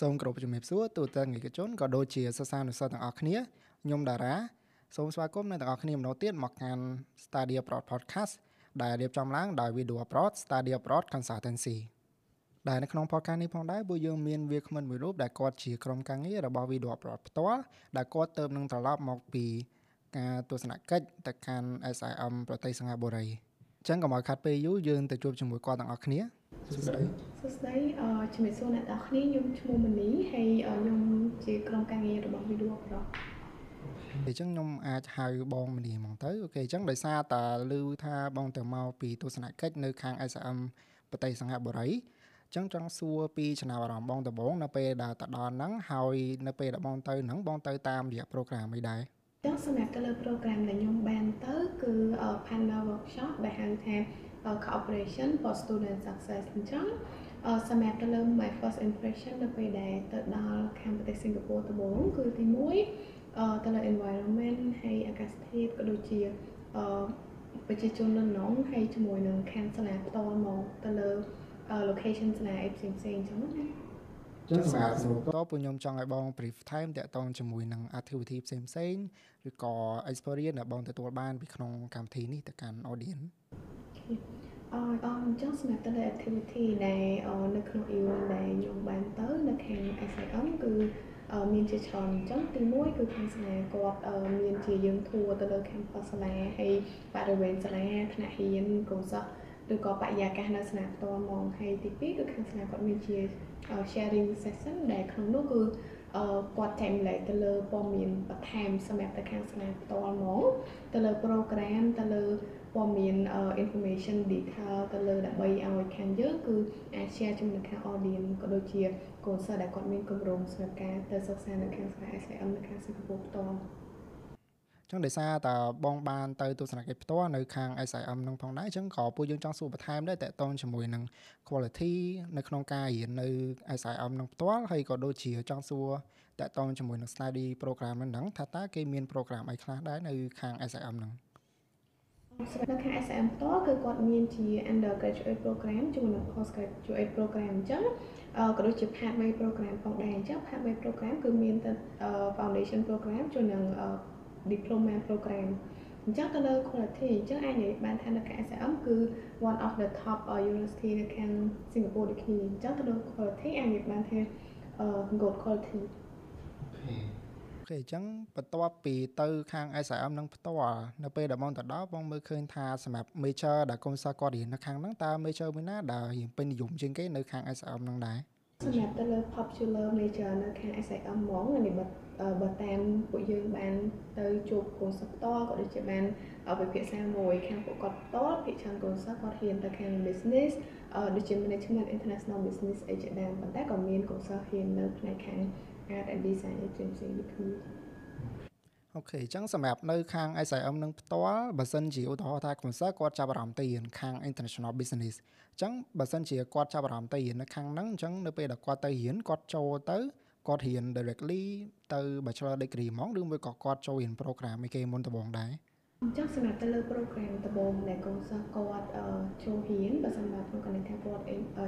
សូមគោរពជំរាបសួរទូទាំងឯកជនក៏ដូចជាសិស្សានុសិស្សទាំងអស់គ្នាខ្ញុំតារាសូមស្វាគមន៍អ្នកទាំងអស់គ្នាម្ដងទៀតមកកាន់ Stadia Abroad Podcast ដែលរៀបចំឡើងដោយ Video Abroad Stadia Abroad Consultancy ដែលនៅក្នុង podcast នេះផងដែរពួកយើងមានវាគ្មិនមួយរូបដែលគាត់ជាក្រុមការងាររបស់ Video Abroad ផ្ទាល់ដែលគាត់ទៅនឹងត្រឡប់មកពីការទស្សនកិច្ចទៅកាន់ SIM ប្រទេសសិង្ហបុរីអញ្ចឹងកុំឲ្យខាត់ពេលយូរយើងទៅជួបជាមួយគាត់ទាំងអស់គ្នា សួស្តីសួស្តីអឺជំរាបសួរអ្នកទាំងអស់គ្នាខ្ញុំឈ្មោះមនីហើយខ្ញុំជាក្រុមការងាររបស់ Video Pro អញ្ចឹងខ្ញុំអាចហៅបងមនីហ្មងទៅអូខេអញ្ចឹងដោយសារតាឮថាបងទៅមកពីទស្សនកិច្ចនៅខាង SM ប្រទេសសង្ហបុរីអញ្ចឹងចង់សួរពីចំណាប់អារម្មណ៍បងដំបូងនៅពេលដែលទៅដល់ហ្នឹងហើយនៅពេលដែលបងទៅហ្នឹងបងទៅតាមរយៈ program អីដែរចឹងសម្រាប់ទៅលើ program ដែលខ្ញុំបានទៅគឺ panel workshop ដែលហៅថា cooperation for student success អញ្ចឹងសម្រាប់ទៅលើ my first impression នៅពេលដែលទៅដល់ខាងប្រទេសសិង្ហបុរីដំបូងគឺទី1ទៅលើ environment ហើយអាកាសធាតុក៏ដូចជាប្រជាជននៅក្នុងហើយជាមួយនឹងខាងសាលាផ្ទាល់មកទៅលើ location សាលាផ្សេងផ្សេងអញ្ចឹងណាចឹងសម្រាប់សំណួរតពួកខ្ញុំចង់ឲ្យបង brief time តាក់ទងជាមួយនឹង activity ផ្សេងផ្សេងឬក៏ experience ដែលបងទទួលបានពីក្នុងកម្មវិធីនេះទៅកាន់ audience អឺអញ្ចឹងសម្រាប់ទៅលើ activity ដែលនៅក្នុង event ដែលខ្ញុំបានទៅនៅខាង SIM គឺមានជាច្រើនអញ្ចឹងទី1គឺខាងសាលាគាត់មានជាយើង tour ទៅលើ campus សាលាហើយបរិវេណសាលាថ្នាក់រៀនកុំសិស្សឬក៏បរិយាកាសនៅសាលាផ្ទាល់ហ្មងហើយទី2គឺខាងសាលាគាត់មានជា sharing session ដែលក្នុងនោះគឺគាត់ចែកម្លែកទៅលើព័ត៌មានបន្ថែមសម្រាប់ទៅខាងសាលាផ្ទាល់ហ្មងទៅលើ program ទៅលើ ព័ត៌មាន information detail ទៅលើដើម្បីឲ្យខាងយើងគឺអាច share ជាមួយនឹងខាង audience ក៏ដូចជាកូនសិស្សដែលគាត់មានគម្រោងសម្រាប់ការទៅសិក្សានៅខាងសាលា SIM នៅខាងសិង្ហបុរីផ្ទាល់ចឹងដោយសារតើបងបានទៅទស្សនកិច្ចផ្ទាល់នៅខាង SIM នឹងផងដែរចឹងក៏ពួកយើងចង់សួរបន្ថែមដែរតកតងជាមួយនឹង quality នៅក្នុងការរៀននៅ SIM នឹងផ្ទាល់ហើយក៏ដូចជាចង់សួរតកតងជាមួយនឹង study program ហ្នឹងថាតើគេមាន program អីខ្លះដែរនៅខាង SIM ហ្នឹង សម្រាប់នៅខាង SM ផ្ទាល់គឺគាត់មានជា undergraduate program ជាមួយនឹង postgraduate program អញ្ចឹងក៏ដូចជា pathway program ផងដែរអញ្ចឹង pathway program គឺមានតែ foundation program ជាមួយនឹង diploma program អញ្ចឹងទៅលើ quality អញ្ចឹងអាចនិយាយបានថានៅខាង SM គឺ one of the top university នៅខាង Singapore ដូចគ្នាអញ្ចឹងទៅលើ quality អាចនិយាយបានថា good quality អូខេ អញ្ចឹងបន្ទាប់ពីទៅខាង SIM នឹងផ្ទាល់នៅពេលដែលបងទៅដល់បងមើលឃើញថាសម្រាប់ major ដែលកុំសាគាត់រៀននៅខាងហ្នឹងតើ major មួយណាដែលរៀនពេញនិយមជាងគេនៅខាង SIM ហ្នឹងដែរសម្រាប់ទៅលើ popular major នៅខាង SIM ហ្មងនេះបើបើតាមពួកយើងបានទៅជួបកូនសិស្សផ្ទាល់ក៏ដូចជាបានវិភាសាមួយខាងពួកគាត់ផ្ទាល់ភាគច្រើនកូនសិស្សគាត់ហ៊ានទៅខាង business ដូចជា management international business អីជាដើមប៉ុន្តែក៏មានកូនសិស្សហ៊ាននៅផ្នែកខាង art and design ផ្សេងផ្សេងដូចគ្នាអូខេអញ្ចឹងសម្រាប់នៅខាង SIM នឹងផ្ទាល់បើសិនជាឧទាហរណ៍ថា concern គាត់ចាប់អារម្មណ៍ទៅរៀនខាង international business អញ្ចឹងបើសិនជាគាត់ចាប់អារម្មណ៍ទៅរៀននៅខាងហ្នឹងអញ្ចឹងនៅពេលដែលគាត់ទៅរៀនគាត់ចូលទៅគាត់រៀន directly ទៅ bachelor degree ហ្មងឬមួយក៏គាត់ចូលរៀន program ឯគេមុនដំបូងដែរ អញ្ចឹងសម្រាប់ទៅលើ program ដំបូងដែលកូនសិស្សគាត់ចូលរៀនបើសិនបើក្នុងកណ្ដាលថាគាត់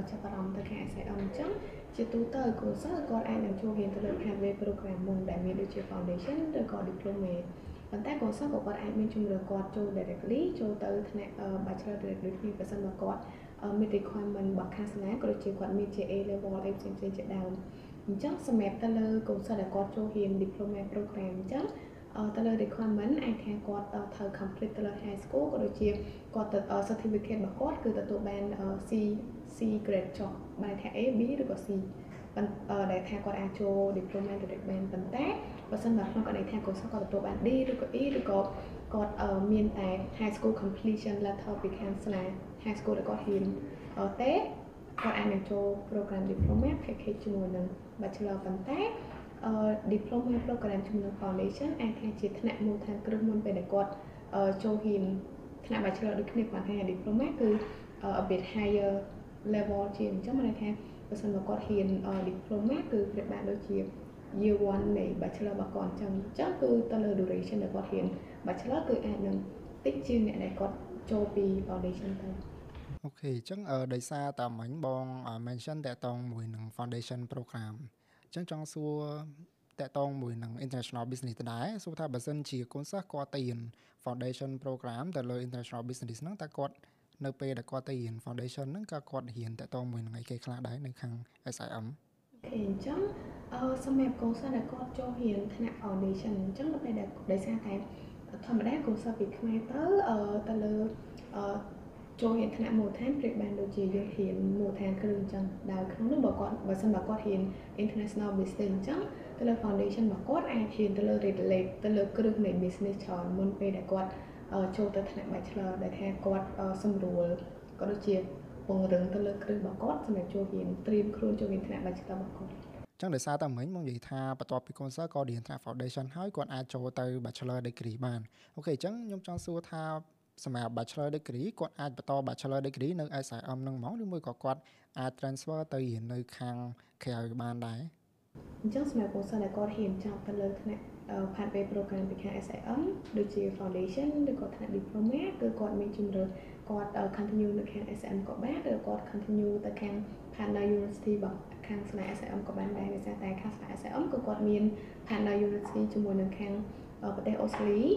ចាប់អារម្មណ៍ទៅខាង SIM អញ្ចឹងជាទូទៅកូនសិស្សគាត់អាចនឹងចូលរៀនទៅលើ pathway program មុនដែលមានដូចជា foundation ឬក៏ diploma ប៉ុន្តែកូនសិស្សក៏គាត់អាចមានជំរឿគាត់ចូល directly ចូលទៅថ្នាក់ bachelor directly គ្នាបើសិនបើគាត់មាន requirement របស់ខាងសាលាក៏ដូចជាគាត់មានជា A level អីផ្សេងៗជាដើមអញ្ចឹងសម្រាប់ទៅលើកូនសិស្សដែលគាត់ចូលរៀន diploma program អញ្ចឹង ទៅលើ requirement អាចថាគាត់ត្រូវ complete ទៅលើ high school ក៏ដូចជាគាត់ទៅ certificate របស់គាត់គឺទទួលបាន C C grade ចុះបែរថា A B ឬក៏ C ដែលថាគាត់អាចចូល diploma direct បានប៉ុន្តែបើសិនបើក្នុងករណីថាកូនសិស្សគាត់ទទួលបាន D ឬក៏ E ឬក៏គាត់មានតែ high school completion letter ពីខាងសាលា high school ដែលគាត់ហ៊ានទេគាត់អាចនឹងចូល program diploma package ជាមួយនឹង bachelor ប៉ុន្តែ diploma program ជំនួស foundation អាចថាជាថ្នាក់មូលដ្ឋានគ្រឹះមុនពេលដែលគាត់ចូលហ៊ានថ្នាក់ bachelor ដូចគ្នាគាត់ថា diploma គឺ a bit higher level ជាងអញ្ចឹងមានន័យថាបើសិនមកគាត់ហ៊ាន diploma គឺប្រៀបបានដូចជា year 1នៃ bachelor របស់គាត់អញ្ចឹងអញ្ចឹងគឺទៅលើ duration ដែលគាត់ហ៊ាន bachelor គឺអាចនឹងតិចជាងអ្នកដែលគាត់ចូលពី foundation ទៅអូខេអញ្ចឹងដោយសារតាមិញបង mention តកតងមួយនឹង foundation program អញ្ចឹងចង់សួរតកតងមួយនឹង international business ដដែលសួរថាបើសិនជាកូនសិស្សគាត់ទៅរៀន foundation program ទៅលើ international business ហ្នឹងតើគាត់នៅពេលដែលគាត់ទៅរៀន foundation ហ្នឹងក៏គាត់រៀនតកតងមួយនឹងអីគេខ្លះដែរនៅខាង SIM អូខេអញ្ចឹងអឺសម្រាប់កូនសិស្សដែលគាត់ចូលរៀនថ្នាក់ foundation អញ្ចឹងដល់ពេលដែលដោយសារតែធម្មតាកូនសិស្សពីខ្មែរទៅអឺទៅលើអឺ ចូលរៀនថ្នាក់មូលដ្ឋានប្រៀបបានដូចជាយើងរៀនមូលដ្ឋានគ្រឿងអញ្ចឹងដែលក្នុងនោះបើគាត់បើសិនបើគាត់រៀន international business អញ្ចឹងទៅលើ foundation របស់គាត់អាចរៀនទៅលើ relate ទៅលើគ្រឹះនៃ business ច្រើនមុនពេលដែលគាត់ចូលទៅថ្នាក់ bachelor ដែលថាគាត់សម្រួលក៏ដូចជាពង្រឹងទៅលើគ្រឹះរបស់គាត់សម្រាប់ចូលរៀនត្រៀមខ្លួនចូលរៀនថ្នាក់ bachelor របស់គាត់ចឹងដោយសារតែមិញមកនិយាយថាបន្ទាប់ពី concert ក៏រៀនថ្នាក់ foundation ហើយគាត់អាចចូលទៅ bachelor degree បានអូខេអញ្ចឹងខ្ញុំចង់សួរថា សម្រាប់ bachelor degree គាត់អាចបន្ត bachelor degree នៅ SIM នឹងហ្មងឬមួយក៏គាត់អាច transfer ទៅរៀននៅខាងក្រៅបានដែរអញ្ចឹងសម្រាប់ពលសិស្សដែលគាត់ហ៊ានចប់ទៅលើថ្នាក់ pathway program ពីខាង SIM ដូចជា foundation ឬក៏ថ្នាក់ diploma គឺគាត់មានជំរឿគាត់ continue នៅខាង SIM ក៏បានឬគាត់ continue ទៅខាង partner university របស់ខាងសាលា SIM ក៏បានដែរដោយសារតែខាងសាលា SIM គឺគាត់មាន partner university ជាមួយនឹងខាងប្រទេសអូស្ត្រាលី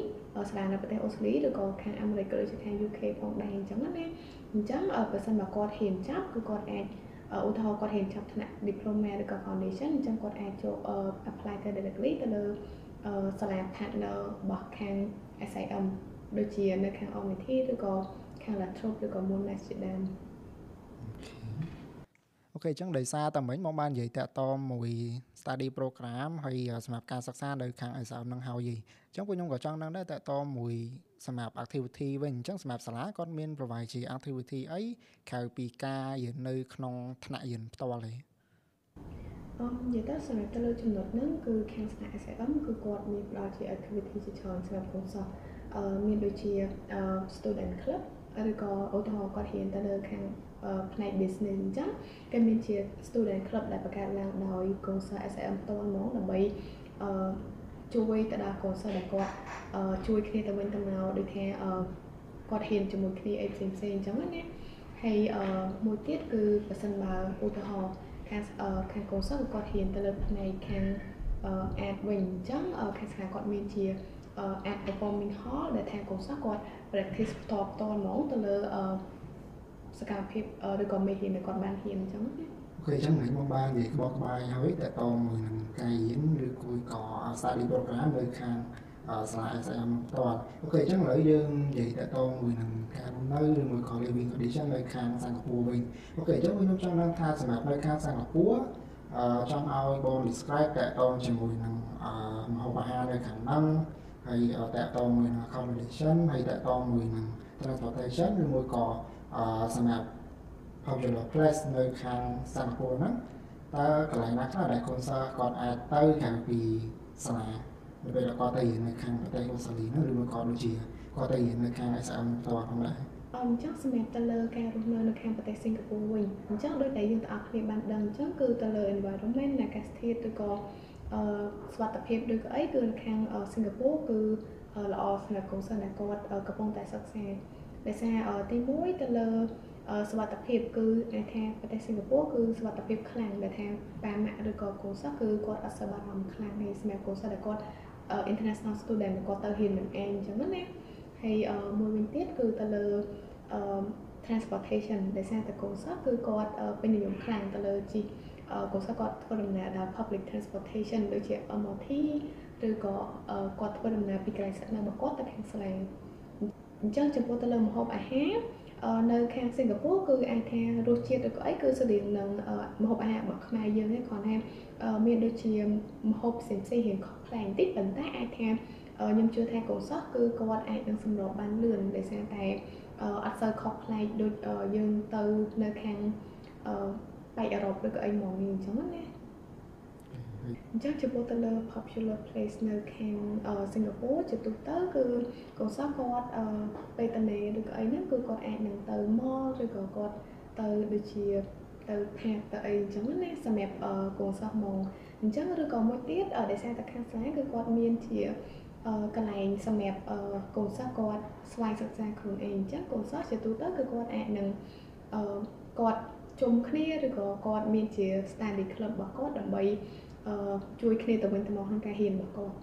ស្ដារនៅប្រទេសអូស្ត្រាលីឬក៏ខាងអាមេរិកក៏ដូចជាខាង UK ផងដែរអញ្ចឹងណាអញ្ចឹងបើសិនបើគាត់ហ៊ានចាប់គឺគាត់អាចឧទាហរណ៍គាត់ហ៊ានចាប់ថ្នាក់ diploma ឬក៏ foundation អញ្ចឹងគាត់អាចចូល apply ទៅ directly ទៅលើសាលា partner របស់ខាង SIM ដូចជានៅខាង Omnity ឬក៏ខាង Latrobe ឬក៏ Monash ជាដើម អូខេអញ្ចឹងដោយសារតែមិញមកបាននិយាយតាក់តមួយ study program ហើយសម្រាប់ការសិក្សានៅខាង ISM នឹងហើយអញ្ចឹងពួកខ្ញុំក៏ចង់ដឹងដែរតាក់តមួយសម្រាប់ activity វិញអញ្ចឹងសម្រាប់សាលាគាត់មាន provide ជា activity អីក្រៅពីការរៀននៅក្នុងថ្នាក់រៀនផ្ទាល់ទេអមនិយាយទៅសម្រាប់ទៅលើចំណុចហ្នឹងគឺខាងសាលា SIM គឺគាត់មានផ្ដល់ជា activity ជាច្រើនសម្រាប់កូនសិស្សអឺមានដូចជា student club ឬក៏ឧទាហរណ៍គាត់រៀនទៅលើខាងផ្នែក business អញ្ចឹងគេមានជា student club ដែលបង្កើតឡើងដោយកូនសិស្ស SIM ផ្ទាល់ហ្មងដើម្បីអឺជួយទៅដល់កូនសិស្សដែលគាត់ជួយគ្នាទៅវិញទៅមកដូចថាគាត់ហ៊ានជាមួយគ្នាអីផ្សេងផ្សេងអញ្ចឹងណាហើយមួយទៀតគឺបើសិនបើឧទាហរណ៍ខាងខាងកូនសិស្សគាត់ហ៊ានទៅលើផ្នែកខាង ad វិញអញ្ចឹងខាងសាលាគាត់មានជា ad performing hall ដែលថាកូនសិស្សគាត់ practice ផ្ទាល់ផ្ទាល់ហ្មងទៅលើសកម្មភាពឬក៏មេរៀនដែលគាត់បានហ៊ានអញ្ចឹងណា OK អញ្ចឹងខ្ញុំបាននិយាយក្បោះក្បាយហើយតើតមួយនឹងការរៀនឬមួយក៏ study program នៅខាងសាលា SIM ផ្ទាល់ OK អញ្ចឹងឥឡូវយើងនិយាយតើតមួយនឹងការនៅឬមួយក៏ living condition នៅខាងសិង្ហបុរីវិញ OK អញ្ចឹងខ្ញុំចង់ដឹងថាសម្រាប់នៅខាងសិង្ហបុរីអឺចង់ឲ្យបង describe តើតជាមួយនឹងអឺម្ហូបអាហារនៅខាងហ្នឹង ហើយតើតមួយនឹង accommodation ហើយតើតមួយនឹង transportation ឬមួយក៏អឺសម្រាប់ popular place នៅខាងសិង្ហបុរីហ្នឹងតើកន្លែងណាខ្លះដែលកូនសិស្សគាត់អាចទៅខាងពីសាលានៅពេលគាត់ទៅរៀននៅខាងប្រទេសអូស្ត្រាលីនោះឬមួយក៏ដូចជាគាត់ទៅរៀននៅខាង SM ផ្ទាល់ផងដែរអញ្ចឹងសម្រាប់ទៅលើការរស់នៅនៅខាងប្រទេសសិង្ហបុរីវិញអញ្ចឹងដូចតែយើងទាំងអស់គ្នាបានដឹងអញ្ចឹងគឺទៅលើ environment អាកាសធាតុឬក៏អឺ សុខភាពឬក៏អីគឺនៅខាងសិង្ហបុរីគឺល្អសម្រាប់កូនសិស្សដែលគាត់កំពុងតែសិក្សាដោយសារទី1ទៅលើសុវត្ថិភាពគឺអាចថាប្រទេសសិង្ហបុរីគឺសុវត្ថិភាពខ្លាំងដែលថាប៉ាម៉ាក់ឬក៏កូនសិស្សគឺគាត់អត់សូវបារម្ភខ្លាំងទេសម្រាប់កូនសិស្សដែលគាត់ international student គាត់ទៅហ៊ាននឹងឯងអញ្ចឹងណាហើយមួយវិញទៀតគឺទៅលើ transportation ដែលសារតែកូនសិស្សគឺគាត់ពេញនិយមខ្លាំងទៅលើជីកូន សិស្សគាត់ធ្វើដំណើរដល់ public transportation ដូចជា MRT ឬក៏គាត់ធ្វើដំណើរពីកន្លែងសិក្សារបស់គាត់ទៅខាងសាលាអញ្ចឹងចំពោះទៅលើម្ហូបអាហារនៅខាងសិង្ហបុរីគឺអាចថារសជាតិឬក៏អីគឺស្តៀងនឹងម្ហូបអាហាររបស់ខ្មែរយើងទេគ្រាន់តែមានដូចជាម្ហូបផ្សេងផ្សេងរៀងខុសប្លែកបន្តិចប៉ុន្តែអាចថាខ្ញុំជឿថាកូនសិស្សគឺគាត់អាចនឹងសម្របបានលឿនដោយសារតែអត់សូវខុសប្លែកដូចយើងទៅនៅខាង ប៉ែកអឺរ៉ុបឬក៏អីហ្មងនេះអញ្ចឹងណាអញ្ចឹងចំពោះទៅលើ popular place នៅខាងសិង្ហបុរីជាទូទៅគឺកូនសិស្សគាត់ពេលតនេឬក៏អីហ្នឹងគឺគាត់អាចនឹងទៅ mall ឬក៏គាត់ទៅដូចជាទៅផាកទៅអីអញ្ចឹងណាសម្រាប់កូនសិស្សមកអញ្ចឹងឬក៏មួយទៀតដោយសារតែខាងសាលាគឺគាត់មានជាកន្លែងសម្រាប់កូនសិស្សគាត់ស្វ័យសិក្សាខ្លួនឯងអញ្ចឹងកូនសិស្សជាទូទៅគឺគាត់អាចនឹងគាត់ ជុំគ្នាឬក៏គាត់មានជា study club របស់គាត់ដើម្បីជួយគ្នាទៅវិញទៅមកក្នុងការរៀនរបស់គាត់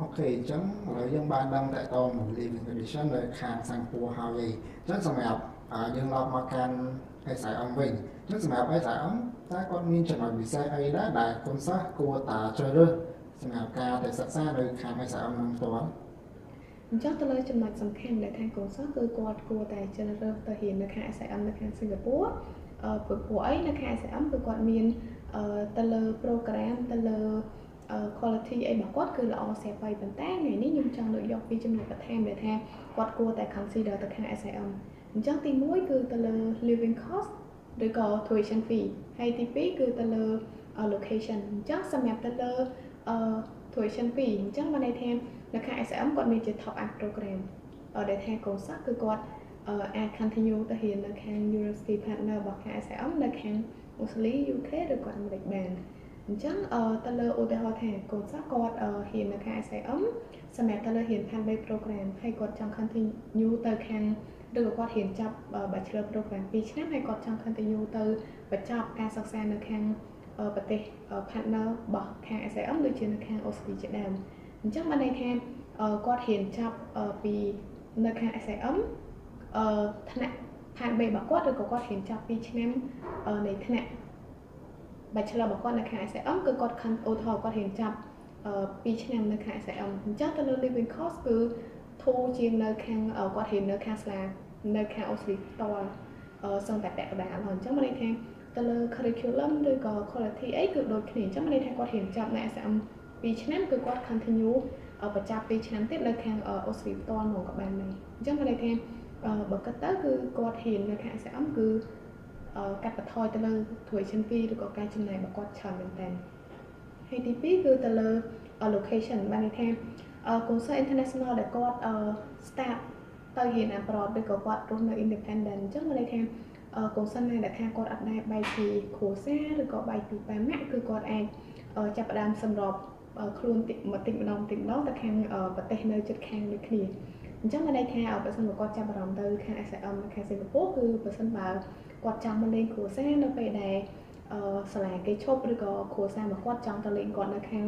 អូខេអញ្ចឹងឥឡូវយើងបានដឹងតទៅនឹង living condition នៅខាងសិង្ហបុរីហើយអញ្ចឹងសម្រាប់យើងឡប់មកកាន់ SIM វិញអញ្ចឹងសម្រាប់ SIM តើគាត់មានចំណុចពិសេសអីដែរដែលគុណសិស្សគួរតែជ្រើសរើសសម្រាប់ការទៅសិក្សានៅខាង SIM នឹងផ្ទាល់អញ្ចឹងទៅលើចំណុចសំខាន់ដែលថាកូនសិស្សគឺគាត់គួរតែជ្រើសរើសទៅរៀននៅខាង SIM នៅខាងសិង្ហបុរី អឺព្រោះអីនៅខាង SIM គឺគាត់មានទៅលើ program ទៅលើ quality អីរបស់គាត់គឺល្អស្រាប់ហើយប៉ុន្តែថ្ងៃនេះខ្ញុំចង់លើកយកពីចំណុចបន្ថែមដែលថាគាត់គួរតែ consider ទៅខាង SIM អញ្ចឹងទី1គឺទៅលើ living cost ឬក៏ tuition fee ហើយទី2គឺទៅលើ location អញ្ចឹងសម្រាប់ទៅលើ tuition fee អញ្ចឹងបានន័យថានៅខាង SM គាត់មានជា top up program ដែលថាកូនសិស្សគឺគាត់ អាច continue ទៅរៀននៅខាង university partner របស់ខាង SM នៅខាងអូស្ត្រាលី UK ឬក៏អាមេរិកបានអញ្ចឹងទៅលើឧទាហរណ៍ថាកូនសិស្សគាត់រៀននៅខាង SM សម្រាប់ទៅលើរៀន Pathway program ហើយគាត់ចង់ continue ទៅខាងឬក៏គាត់រៀនចប់ Bachelor program 2ឆ្នាំហើយគាត់ចង់ continue ទៅបញ្ចប់ការសិក្សានៅខាងប្រទេស partner របស់ខាង SIM ដូចជានៅខាងអូស្ត្រាលីជាដើមអញ្ចឹងបានន័យថាគាត់រៀនចប់ពីនៅខាង SIM អឺថ្នាក់ផាន B របស់គាត់ឬក៏គាត់រៀនចប់2ឆ្នាំនៃថ្នាក់ Bachelor របស់គាត់នៅខាង SIM គឺគាត់ខំឧទាហរណ៍គាត់រៀនចប់2ឆ្នាំនៅខាង SIM អញ្ចឹងទៅលើ living cost គឺធូរជាងនៅខាងគាត់រៀននៅខាងស្លានៅខាងអូស្ត្រាលីផ្ទាល់សឹងតែពាក់កណ្ដាលហើយអញ្ចឹងមានន័យថាទៅលើ curriculum ឬក៏ quality អីគឺដូចគ្នាអញ្ចឹងមានន័យថាគាត់រៀនចប់នៅ SM 2ឆ្នាំគឺគាត់ continue បញ្ចប់2ឆ្នាំទៀតនៅខាងអូស្ត្រាលីផ្ទាល់ហ្មងក៏បានដែរអញ្ចឹងមានន័យថា បើគិតទៅគឺគាត់រៀននៅខាង SM គឺកាត់បន្ថយទៅលើ tuition fee ឬក៏ការចំណាយរបស់គាត់ច្រើនមែនតើហើយទី2គឺទៅលើ location បានន័យថាកូនសិស្ស international ដែលគាត់ start ទៅរៀន abroad ឬក៏គាត់រស់នៅ independent អញ្ចឹងមានន័យថាកូនសិស្សណាដែលថាគាត់អត់ដែរបែកពីគ្រួសារឬក៏បែកពីប៉ាម៉ាក់គឺគាត់អាចចាប់ផ្ដើមសម្របខ្លួនតិចម្ដេចម្ដងតិចម្ដងទៅខាងប្រទេសនៅជិតខាងដូចគ្នា អញ្ចឹងមានន័យថាបើសិនបើគាត់ចាប់អារម្មណ៍ទៅខាង SIM ខាងសិង្ហបុរីគឺបើសិនបើគាត់ចង់មកលេងគ្រួសារនៅពេលដែលសាលាគេឈប់ឬក៏គ្រួសាររបស់គាត់ចង់ទៅលេងគាត់នៅខាង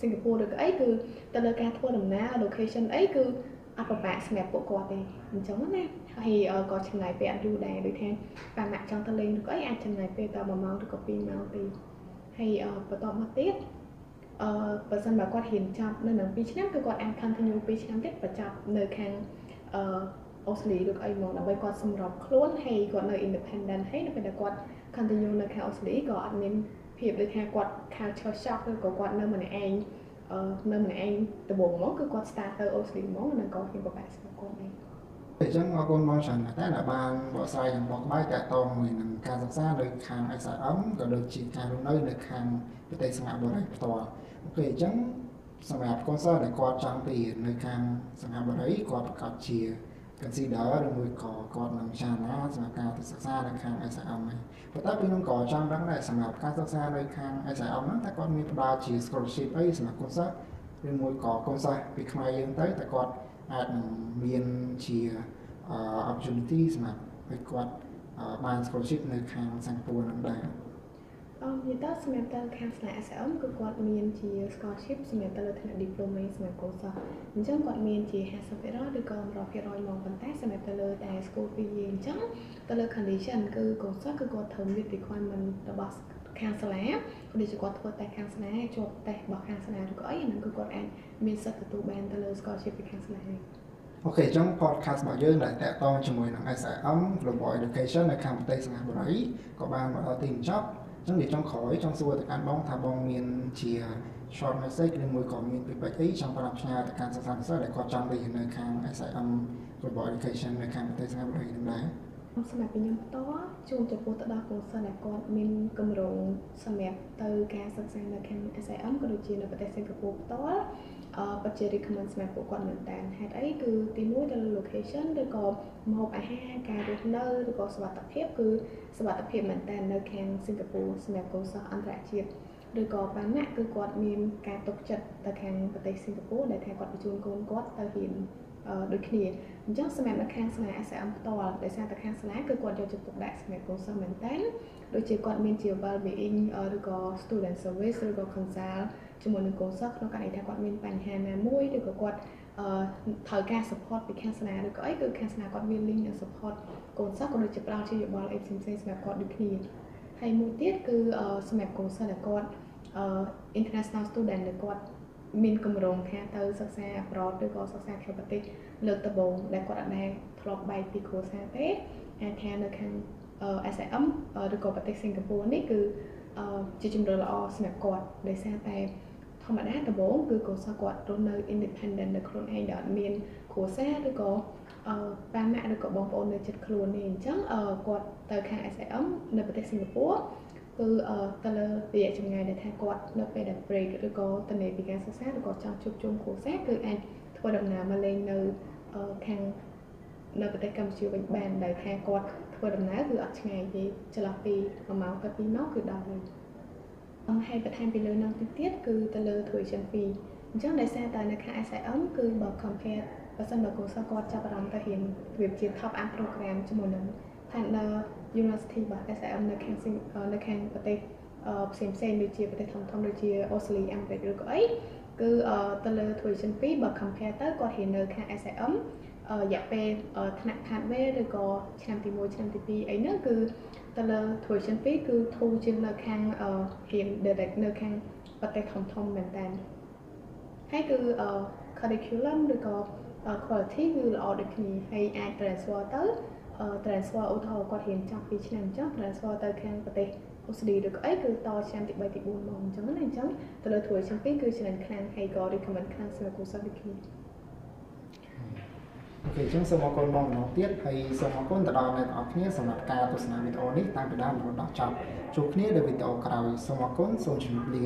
សិង្ហបុរីឬក៏អីគឺទៅលើការធ្វើដំណើរ location អីគឺអត់ពិបាកសម្រាប់ពួកគាត់ទេអញ្ចឹងណាហើយក៏ចំណាយពេលអត់យូរដែរដូចថាបើអ្នកចង់ទៅលេងឬក៏អីអាចចំណាយពេលតែ1ម៉ោងឬក៏2ម៉ោងទេហើយបន្តមកទៀត អឺបើសិនបើគាត់រៀនចប់នៅនឹង2ឆ្នាំគឺគាត់អាច continue 2ឆ្នាំទៀតបញ្ចប់នៅខាងអឺអូស្ត្រាលីឬអីមកដើម្បីគាត់សម្របខ្លួនហើយគាត់នៅ independent ហើយនៅពេលដែលគាត់ continue នៅខាងអូស្ត្រាលីក៏អត់មានភាពដូចថាគាត់ culture shock ឬក៏គាត់នៅម្នាក់ឯងអឺនៅម្នាក់ឯងដំបូងមកគឺគាត់ start ទៅអូស្ត្រាលីមកនិងក៏ហ៊ានប្របែកស្គាល់គាត់ដែរអញ្ចឹងអរគុណបងច្រើនតែដែលបានបកស្រាយយ៉ាងបកស្បាយតាក់ទងមួយនឹងការសិក្សានៅខាង SIM ក៏ដូចជាការរស់នៅនៅខាងប្រទេសសិង្ហបុរីផ្ទាល់ អូខេអញ្ចឹងសម្រាប់កូនសិស្សដែលគាត់ចង់ទៅនៅខាងសិង្ហបុរីគាត់ប្រកាសជា consider ឬមួយក៏គាត់នឹងចារណាសម្រាប់ការទៅសិក្សានៅខាង SIM ហ្នឹងប៉ុន្តែពីនោះក៏ចង់ដឹងដែរសម្រាប់ការសិក្សានៅខាង SIM ហ្នឹងតើគាត់មានផ្ដល់ជា scholarship អីសម្រាប់កូនសិស្សឬមួយក៏កូនសិស្សពីខ្មែរយើងទៅតើគាត់អាចនឹងមានជា opportunity សម្រាប់ឲ្យគាត់បាន scholarship នៅខាងសិង្ហបុរីនឹងដែរ អឺនិយាយទៅសម្រាប់ទៅខាងស្លា SM គឺគាត់មានជា scholarship សម្រាប់ទៅលើថ្នាក់ diploma សម្រាប់កូនសិស្សអញ្ចឹងគាត់មានជា50%ឬក៏100%មកប៉ុន្តែសម្រាប់ទៅលើតែ school fee អញ្ចឹងទៅលើ condition គឺកូនសិស្សគឺគាត់ត្រូវមាន requirement របស់ខាងសាលាដូចជាគាត់ធ្វើតេស្តខាងសាលាជាប់តេស្តរបស់ខាងសាលាឬក៏អីអាហ្នឹងគឺគាត់អាចមានសិទ្ធិទទួលបានទៅលើ scholarship ពីខាងសាលាអូខេអញ្ចឹង podcast របស់យើងដែលតាក់ទងជាមួយនឹង SIM Global Education នៅខាងប្រទេសសិង្ហបុរីក៏បានមកដល់ទីបញ្ចប់ អញ្ចឹងនិយាយចុងក្រោយចង់សួរទៅកាន់បងថាបងមានជា short message ឬមួយក៏មានពីបាច់អីចង់ប្រាប់ផ្ញើទៅកាន់សិស្សានុសិស្សដែលគាត់ចង់រៀននៅខាង SIM Global Education នៅខាងប្រទេសសិង្ហបុរីនឹងដែរសម្រាប់ខ្ញុំផ្ទាល់ជូនចំពោះទៅដល់កូនសិស្សដែលគាត់មានគម្រោងសម្រាប់ទៅការសិក្សានៅខាង SIM ក៏ដូចជានៅប្រទេសសិង្ហបុរីផ្ទាល់ អឺពិតជា recommend សម្រាប់ពួកគាត់មែនតើហេតុអីគឺទី1ទៅ location ឬក៏ម្ហូបអាហារការរស់នៅឬក៏សុវត្ថិភាពគឺសុវត្ថិភាពមែនតើនៅខាងសិង្ហបុរីសម្រាប់កូនសិស្សអន្តរជាតិឬក៏បានណាក់គឺគាត់មានការទុកចិត្តទៅខាងប្រទេសសិង្ហបុរីដែលថាគាត់បញ្ជូនកូនគាត់ទៅរៀន ដូចគ្នាអញ្ចឹងសម្រាប់នៅខាងសាលា SCM ផ្ទាល់ដោយសារតែខាងសាលាគឺគាត់យកចិត្តទុកដាក់សម្រាប់កូនសិស្សមែនតើដូចជាគាត់មានជា well-being ឬក៏ student service ឬក៏ consult ជាមួយនឹងកូនសិស្សក្នុងករណីថាគាត់មានបញ្ហាណាមួយឬក៏គាត់អឺត្រូវការ support ពីខាងសាលាឬក៏អីគឺខាងសាលាគាត់មាន link និង support កូនសិស្សក៏ដូចជាផ្ដល់ជាយោបល់អីផ្សេងៗសម្រាប់គាត់ដូចគ្នាហើយមួយទៀតគឺសម្រាប់កូនសិស្សដែលគាត់អឺ international student ដែលគាត់ មានគម្រោងថាទៅសិក្សា abroad ឬក៏សិក្សាក្រៅប្រទេសលើកដំបូងដែលគាត់អាចដែលធ្លាប់បែកពីគ្រួសារទេអាចថានៅខាង SIM ឬក៏ប្រទេសសិង្ហបុរីនេះគឺជាជំរឿនល្អសម្រាប់គាត់ដោយសារតែធម្មតាដំបូងគឺកូនសិស្សគាត់រស់នៅ independent នៅខ្លួនឯងដែលអត់មានគ្រួសារឬក៏អឺប៉ាម៉ាក់ឬក៏បងប្អូននៅជិតខ្លួននេះអញ្ចឹងគាត់ទៅខាង SIM នៅប្រទេសសិង្ហបុរី គឺទៅលើរយៈចម្ងាយដែលថាគាត់នៅពេលដែល break ឬក៏ទៅនៃពីការសិក្សាឬក៏ចង់ជួបជុំគ្រួសារគឺអាចធ្វើដំណើរមកលេងនៅខាងនៅប្រទេសកម្ពុជាវិញបានដែលថាគាត់ធ្វើដំណើរគឺអត់ឆ្ងាយទេចន្លោះពី1ម៉ោងទៅ2ម៉ោងគឺដល់ហើយអង្ហេតុបន្ថែមពីលើនោះទៅទៀតគឺទៅលើ tuition fee អញ្ចឹងដោយសារតែនៅខាង SIM គឺបើ compare បើសិនបើកូនសិស្សគាត់ចាប់អារម្មណ៍ទៅរៀនវាជា top up program ជាមួយនឹង partner university របស់ SIM នៅខាងនៅខាងប្រទេសផ្សេងផ្សេងដូចជាប្រទេសធំធំដូចជាអូស្ត្រាលីអាមេរិកឬក៏អីគឺទៅលើ tuition fee បើ compare ទៅគាត់រៀននៅខាង SIM រយៈពេលថ្នាក់ pathway ឬក៏ឆ្នាំទី1ឆ្នាំទី2អីហ្នឹងគឺទៅលើ tuition fee គឺធូរជាងនៅខាងរៀន direct នៅខាងប្រទេសធំធំមែនតើហើយគឺ curriculum ឬក៏ quality គឺល្អដូចគ្នាហើយអាច transfer ទៅ transfer ឧទាហរណ៍គាត់រៀនចប់2ឆ្នាំអញ្ចឹង transfer ទៅខាងប្រទេសអូស្ត្រាលីឬក៏អីគឺតឆ្នាំទី3ទី4មកអញ្ចឹងណាអញ្ចឹងទៅលើ tuition fee គឺច្រើនខ្លាំងហើយក៏ recommend ខ្លាំងសម្រាប់គូសិស្សដូចគ្នាអូខេអញ្ចឹងសូមអរគុណមកម្ដងទៀតហើយសូមអរគុណទៅដល់អ្នកទាំងអស់គ្នាសម្រាប់ការទស្សនាវីដេអូនេះតាំងពីដើមរហូតដល់ចប់ជួបគ្នានៅវីដេអូក្រោយសូមអរគុណសូមជម្រាបលា